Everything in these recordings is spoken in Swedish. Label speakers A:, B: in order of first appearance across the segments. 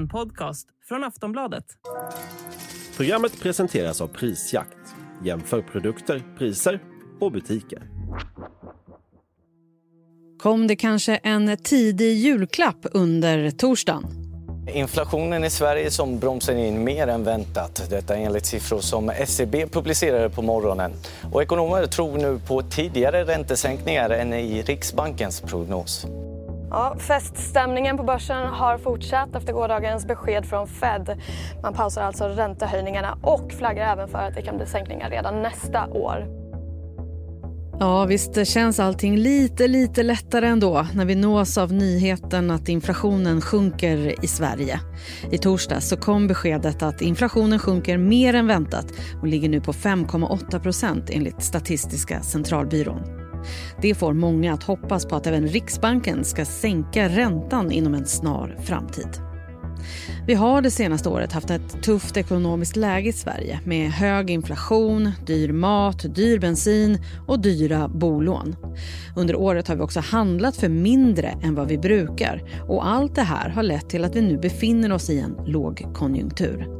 A: En podcast från Aftonbladet.
B: Programmet presenteras av Prisjakt. Jämför produkter, priser och butiker.
C: Kom det kanske en tidig julklapp under torsdagen?
D: Inflationen i Sverige som bromsar in mer än väntat. Detta enligt siffror som SCB publicerade på morgonen. Och ekonomer tror nu på tidigare räntesänkningar än i Riksbankens prognos.
E: Ja, feststämningen på börsen har fortsatt efter gårdagens besked från Fed. Man pausar alltså räntehöjningarna och flaggar även för att det kan bli sänkningar redan nästa år.
C: Ja, visst känns allting lite, lite lättare ändå när vi nås av nyheten att inflationen sjunker i Sverige. I torsdags så kom beskedet att inflationen sjunker mer än väntat och ligger nu på 5,8 procent enligt Statistiska centralbyrån. Det får många att hoppas på att även Riksbanken ska sänka räntan inom en snar framtid. Vi har det senaste året haft ett tufft ekonomiskt läge i Sverige med hög inflation, dyr mat, dyr bensin och dyra bolån. Under året har vi också handlat för mindre än vad vi brukar och allt det här har lett till att vi nu befinner oss i en lågkonjunktur.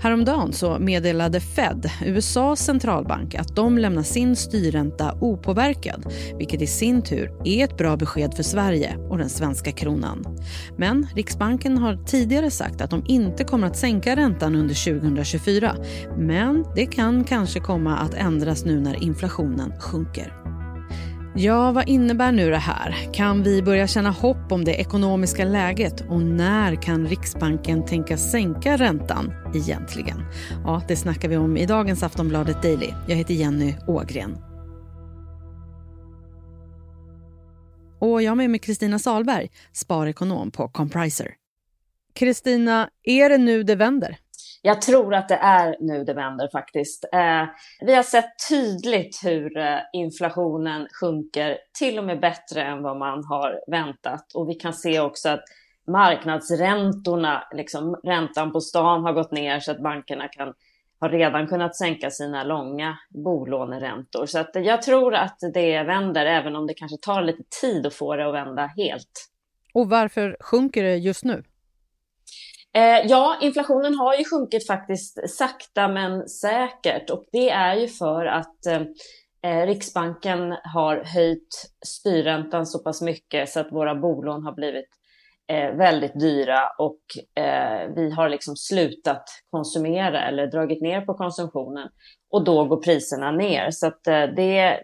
C: Häromdagen så meddelade Fed, USAs centralbank, att de lämnar sin styrränta opåverkad vilket i sin tur är ett bra besked för Sverige och den svenska kronan. Men Riksbanken har tidigare sagt att de inte kommer att sänka räntan under 2024. Men det kan kanske komma att ändras nu när inflationen sjunker. Ja, vad innebär nu det här? Kan vi börja känna hopp om det ekonomiska läget? Och när kan Riksbanken tänka sänka räntan egentligen? Ja, det snackar vi om i dagens Aftonbladet Daily. Jag heter Jenny Ågren. Och jag har med mig Kristina Salberg, sparekonom på Compriser. Kristina, är det nu det vänder?
F: Jag tror att det är nu det vänder faktiskt. Eh, vi har sett tydligt hur eh, inflationen sjunker, till och med bättre än vad man har väntat. Och vi kan se också att marknadsräntorna, liksom räntan på stan har gått ner så att bankerna kan, har redan kunnat sänka sina långa bolåneräntor. Så att jag tror att det vänder, även om det kanske tar lite tid att få det att vända helt.
C: Och varför sjunker det just nu?
F: Eh, ja, inflationen har ju sjunkit faktiskt sakta men säkert. Och det är ju för att eh, eh, Riksbanken har höjt styrräntan så pass mycket så att våra bolån har blivit eh, väldigt dyra. Och eh, vi har liksom slutat konsumera eller dragit ner på konsumtionen. Och då går priserna ner. Så att eh, det,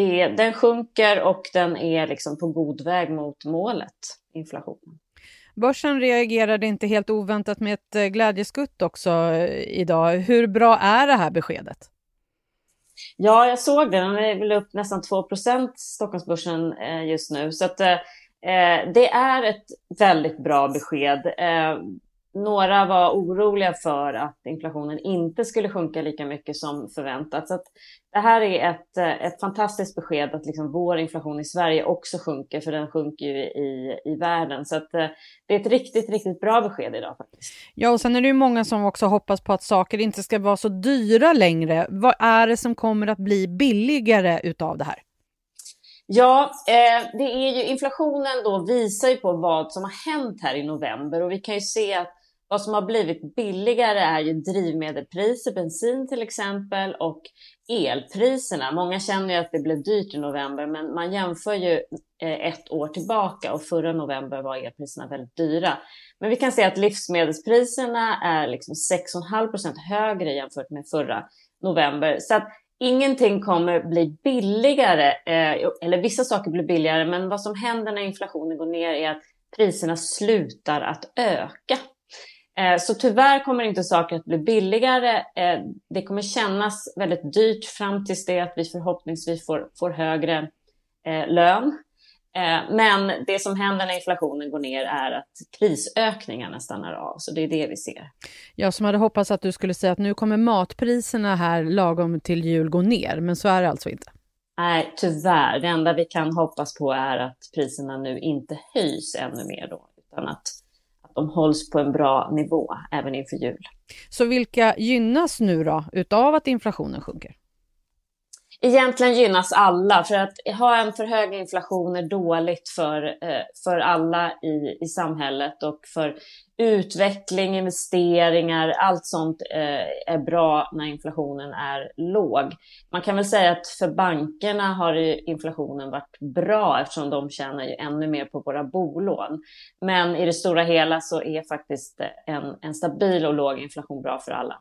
F: det, den sjunker och den är liksom på god väg mot målet, inflationen.
C: Börsen reagerade inte helt oväntat med ett eh, glädjeskutt också eh, idag. Hur bra är det här beskedet?
F: Ja, jag såg det. Den är väl upp nästan 2% Stockholmsbörsen eh, just nu. Så att, det är ett väldigt bra besked. Några var oroliga för att inflationen inte skulle sjunka lika mycket som förväntat. Så det här är ett, ett fantastiskt besked att liksom vår inflation i Sverige också sjunker, för den sjunker ju i, i världen. Så att, det är ett riktigt, riktigt bra besked idag faktiskt.
C: Ja, och sen är det ju många som också hoppas på att saker inte ska vara så dyra längre. Vad är det som kommer att bli billigare utav det här?
F: Ja, eh, det är ju inflationen då visar ju på vad som har hänt här i november och vi kan ju se att vad som har blivit billigare är ju drivmedelpriser, bensin till exempel, och elpriserna. Många känner ju att det blev dyrt i november, men man jämför ju eh, ett år tillbaka och förra november var elpriserna väldigt dyra. Men vi kan se att livsmedelspriserna är liksom 6,5 procent högre jämfört med förra november. Så att ingenting kommer bli billigare, eh, eller vissa saker blir billigare, men vad som händer när inflationen går ner är att priserna slutar att öka. Eh, så tyvärr kommer inte saker att bli billigare. Eh, det kommer kännas väldigt dyrt fram tills det att vi förhoppningsvis får, får högre eh, lön. Men det som händer när inflationen går ner är att prisökningarna stannar av. Så det är det vi ser.
C: Jag som hade hoppats att du skulle säga att nu kommer matpriserna här lagom till jul gå ner, men så är det alltså inte.
F: Nej, tyvärr. Det enda vi kan hoppas på är att priserna nu inte höjs ännu mer då, utan att de hålls på en bra nivå även inför jul.
C: Så vilka gynnas nu då utav att inflationen sjunker?
F: Egentligen gynnas alla. För att ha en för hög inflation är dåligt för, eh, för alla i, i samhället och för utveckling, investeringar, allt sånt eh, är bra när inflationen är låg. Man kan väl säga att för bankerna har inflationen varit bra eftersom de tjänar ju ännu mer på våra bolån. Men i det stora hela så är faktiskt en, en stabil och låg inflation bra för alla.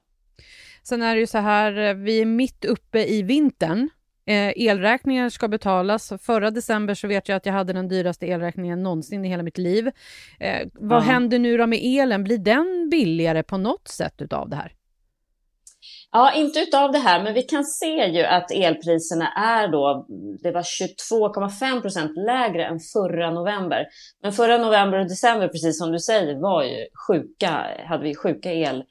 C: Sen är det ju så här, eh, vi är mitt uppe i vintern. Eh, elräkningar ska betalas. Förra december så vet jag att jag hade den dyraste elräkningen någonsin i hela mitt liv. Eh, vad mm. händer nu då med elen? Blir den billigare på något sätt utav det här?
F: Ja, inte utav det här, men vi kan se ju att elpriserna är då, det var 22,5 procent lägre än förra november. Men förra november och december, precis som du säger, var ju sjuka, hade vi sjuka el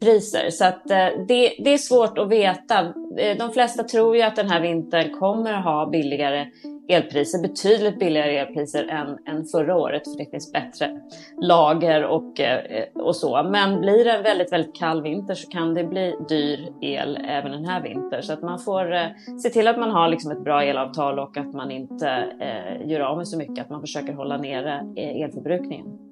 F: priser. Så att, eh, det, det, är svårt att veta. Eh, de flesta tror ju att den här vintern kommer att ha billigare elpriser, betydligt billigare elpriser än, än förra året för det finns bättre lager och, eh, och så. Men blir det en väldigt, väldigt kall vinter så kan det bli dyr el även den här vintern. Så att man får se till att man har liksom ett bra elavtal och att man inte eh, gör av med så mycket, att man försöker hålla nere elförbrukningen.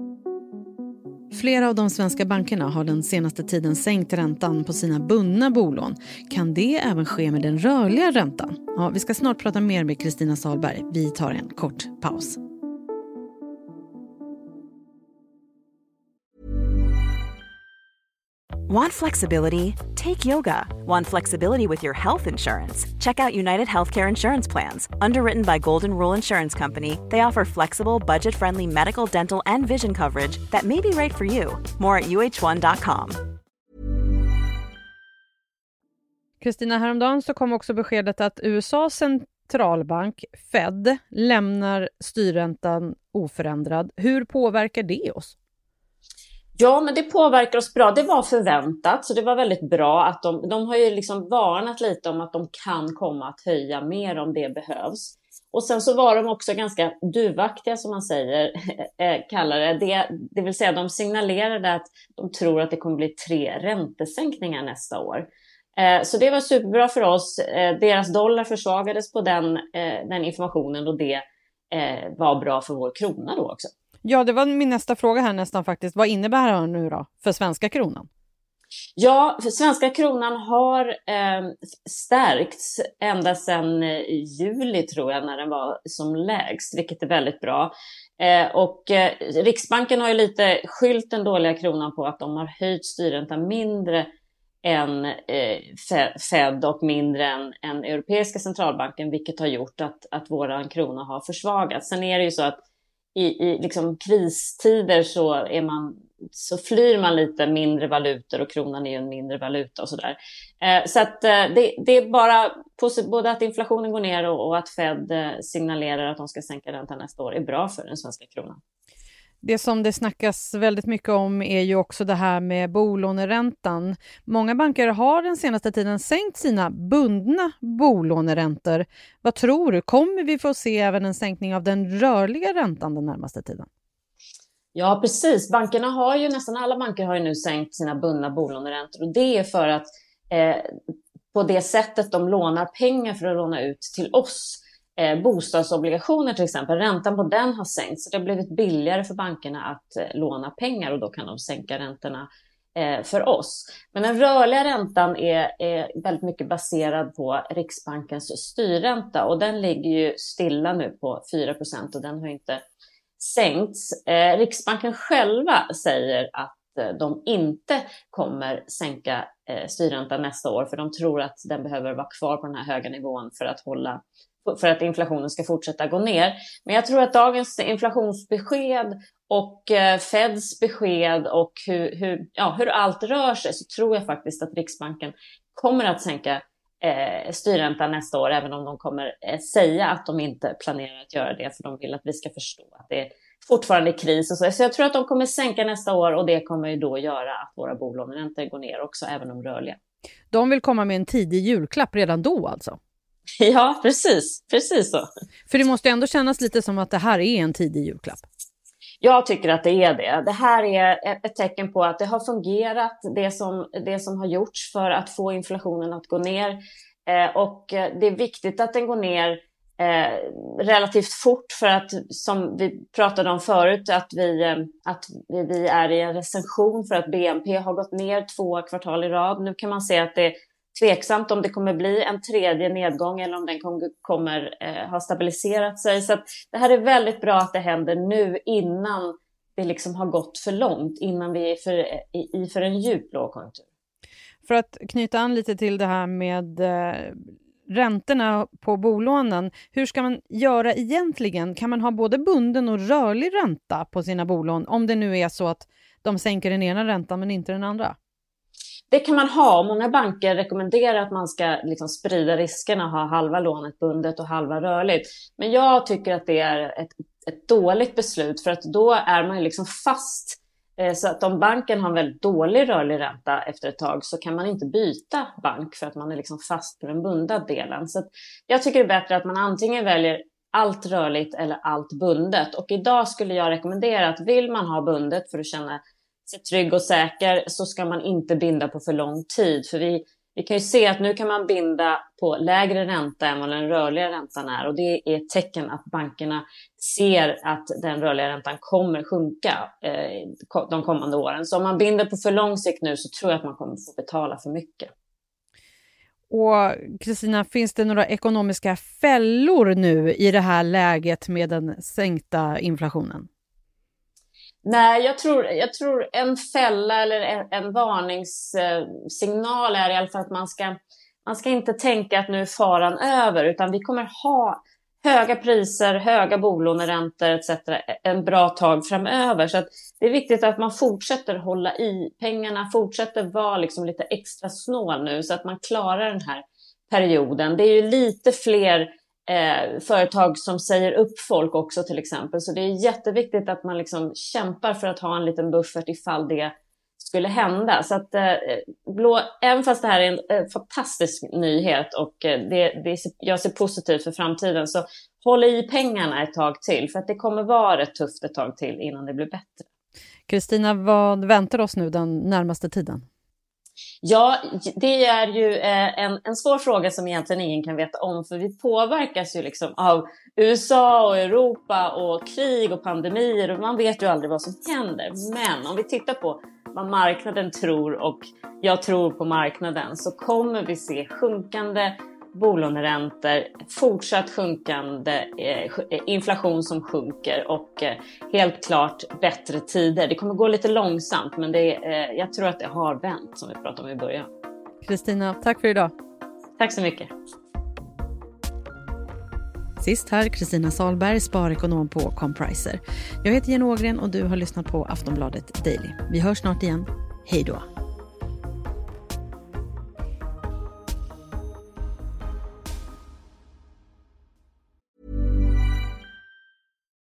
C: Flera av de svenska bankerna har den senaste tiden sänkt räntan på sina bundna bolån. Kan det även ske med den rörliga räntan? Ja, vi ska snart prata mer med Kristina Salberg. Vi tar en kort paus.
G: Want flexibility? Take yoga. Want flexibility with your health insurance? Check out United Healthcare Insurance Plans. Underwritten by Golden Rule Insurance Company, they offer flexible, budget friendly medical, dental, and vision coverage that may be right for you. More at uh1.com.
C: Kristina, häromdagen så kom också beskedet att USAs centralbank, Fed, lämnar styrräntan oförändrad. Hur påverkar det oss?
F: Ja, men det påverkar oss bra. Det var förväntat, så det var väldigt bra att de, de har ju liksom varnat lite om att de kan komma att höja mer om det behövs. Och sen så var de också ganska duvaktiga som man säger, eh, kallar det. det. Det vill säga de signalerade att de tror att det kommer bli tre räntesänkningar nästa år. Eh, så det var superbra för oss. Eh, deras dollar försvagades på den, den informationen och det var bra för vår krona då också.
C: Ja, det var min nästa fråga här nästan faktiskt. Vad innebär det nu då för svenska kronan?
F: Ja, för svenska kronan har eh, stärkts ända sedan eh, juli tror jag när den var som lägst, vilket är väldigt bra. Eh, och eh, Riksbanken har ju lite skylt den dåliga kronan på att de har höjt styrräntan mindre än eh, Fed och mindre än, än Europeiska centralbanken, vilket har gjort att, att vår krona har försvagats. Sen är det ju så att i, i liksom kristider så, är man, så flyr man lite mindre valutor och kronan är ju en mindre valuta och sådär. Eh, så att eh, det, det, är bara både att inflationen går ner och, och att Fed eh, signalerar att de ska sänka räntan nästa år är bra för den svenska kronan.
C: Det som det snackas väldigt mycket om är ju också det här med bolåneräntan. Många banker har den senaste tiden sänkt sina bundna bolåneräntor. Vad tror du, kommer vi få se även en sänkning av den rörliga räntan den närmaste tiden?
F: Ja, precis. Bankerna har ju, nästan alla banker har ju nu sänkt sina bundna bolåneräntor och det är för att eh, på det sättet de lånar pengar för att låna ut till oss eh, bostadsobligationer till exempel, räntan på den har sänkts. Så det har blivit billigare för bankerna att eh, låna pengar och då kan de sänka räntorna eh, för oss. Men den rörliga räntan är, är väldigt mycket baserad på Riksbankens styrränta och den ligger ju stilla nu på 4% och den har inte sänkts. Eh, Riksbanken själva säger att de inte kommer sänka styrräntan nästa år, för de tror att den behöver vara kvar på den här höga nivån för att hålla för att inflationen ska fortsätta gå ner. Men jag tror att dagens inflationsbesked och eh, Feds besked och hur, hur, ja, hur allt rör sig så tror jag faktiskt att Riksbanken kommer att sänka eh, styrräntan nästa år, även om de kommer eh, säga att de inte planerar att göra det, för de vill att vi ska förstå att det är fortfarande kris. Och så. så jag tror att de kommer sänka nästa år och det kommer ju då göra att våra bolåneräntor går ner också, även de rörliga.
C: De vill komma med en tidig julklapp redan då alltså?
F: Ja, precis. Precis så.
C: För det måste ändå kännas lite som att det här är en tidig julklapp.
F: Jag tycker att det är det. Det här är ett tecken på att det har fungerat, det som, det som har gjorts för att få inflationen att gå ner. Eh, och det är viktigt att den går ner eh, relativt fort för att, som vi pratade om förut, att vi, eh, att vi, vi, är i en recension för att BNP har gått ner två kvartal i rad. Nu kan man se att det tveksamt om det kommer bli en tredje nedgång eller om den kommer, eh, ha stabiliserat sig. Så det här är väldigt bra att det händer nu innan det liksom har gått för långt, innan vi är för, i, i för en djup lågkonjunktur.
C: För att knyta an lite till det här med eh, räntorna på bolånen. Hur ska man göra egentligen? Kan man ha både bunden och rörlig ränta på sina bolån om det nu är så att de sänker den ena räntan men inte den andra?
F: Det kan man ha. Många banker rekommenderar att man ska liksom sprida riskerna och ha halva lånet bundet och halva rörligt. Men jag tycker att det är ett, ett dåligt beslut för att då är man liksom fast eh, så att om banken har en väldigt dålig rörlig ränta efter ett tag så kan man inte byta bank för att man är liksom fast på den bundna delen. Så jag tycker det är bättre att man antingen väljer allt rörligt eller allt bundet. Och idag skulle jag rekommendera att vill man ha bundet för att känna sig trygg och säker så ska man inte binda på för lång tid. För vi vi kan ju se att nu kan man binda på lägre ränta än vad den rörliga räntan är och det är ett tecken att bankerna ser att den rörliga räntan kommer sjunka eh, de kommande åren. Så om man binder på för lång sikt nu så tror jag att man kommer få betala för mycket.
C: Och Kristina, finns det några ekonomiska fällor nu i det här läget med den sänkta inflationen?
F: Nej, jag tror, jag tror en fälla eller en, en varningssignal är i alla fall att man ska, man ska inte tänka att nu är faran över, utan vi kommer ha höga priser, höga bolåneräntor etc. en bra tag framöver. Så det är viktigt att man fortsätter hålla i pengarna, fortsätter vara liksom lite extra snål nu så att man klarar den här perioden. Det är ju lite fler eh, företag som säger upp folk också till exempel. Så det är jätteviktigt att man liksom kämpar för att ha en liten buffert ifall det skulle hända. Så att eh, blå, även fast det här är en eh, fantastisk nyhet och eh, det, det, jag ser positivt för framtiden så håll i pengarna ett tag till för att det kommer vara rätt tufft ett tag till innan det blir bättre.
C: Kristina, vad väntar oss nu den närmaste tiden?
F: Ja, det är ju eh, en, en svår fråga som egentligen ingen kan veta om, för vi påverkas ju liksom av USA och Europa och krig och pandemier och man vet ju aldrig vad som händer. Men om vi tittar på vad marknaden tror och jag tror på marknaden så kommer vi se sjunkande bolåneräntor, fortsatt sjunkande eh, inflation som sjunker och eh, helt klart bättre tider. Det kommer gå lite långsamt men det, eh, jag tror att det har vänt som vi pratade om i början.
C: Kristina, tack för idag.
F: Tack så mycket.
C: Sist här Kristina Salberg, sparekonom på Compriser. Jag heter Jenny Ågren och du har lyssnat på Aftonbladet Daily. Vi hörs snart igen. Hej då!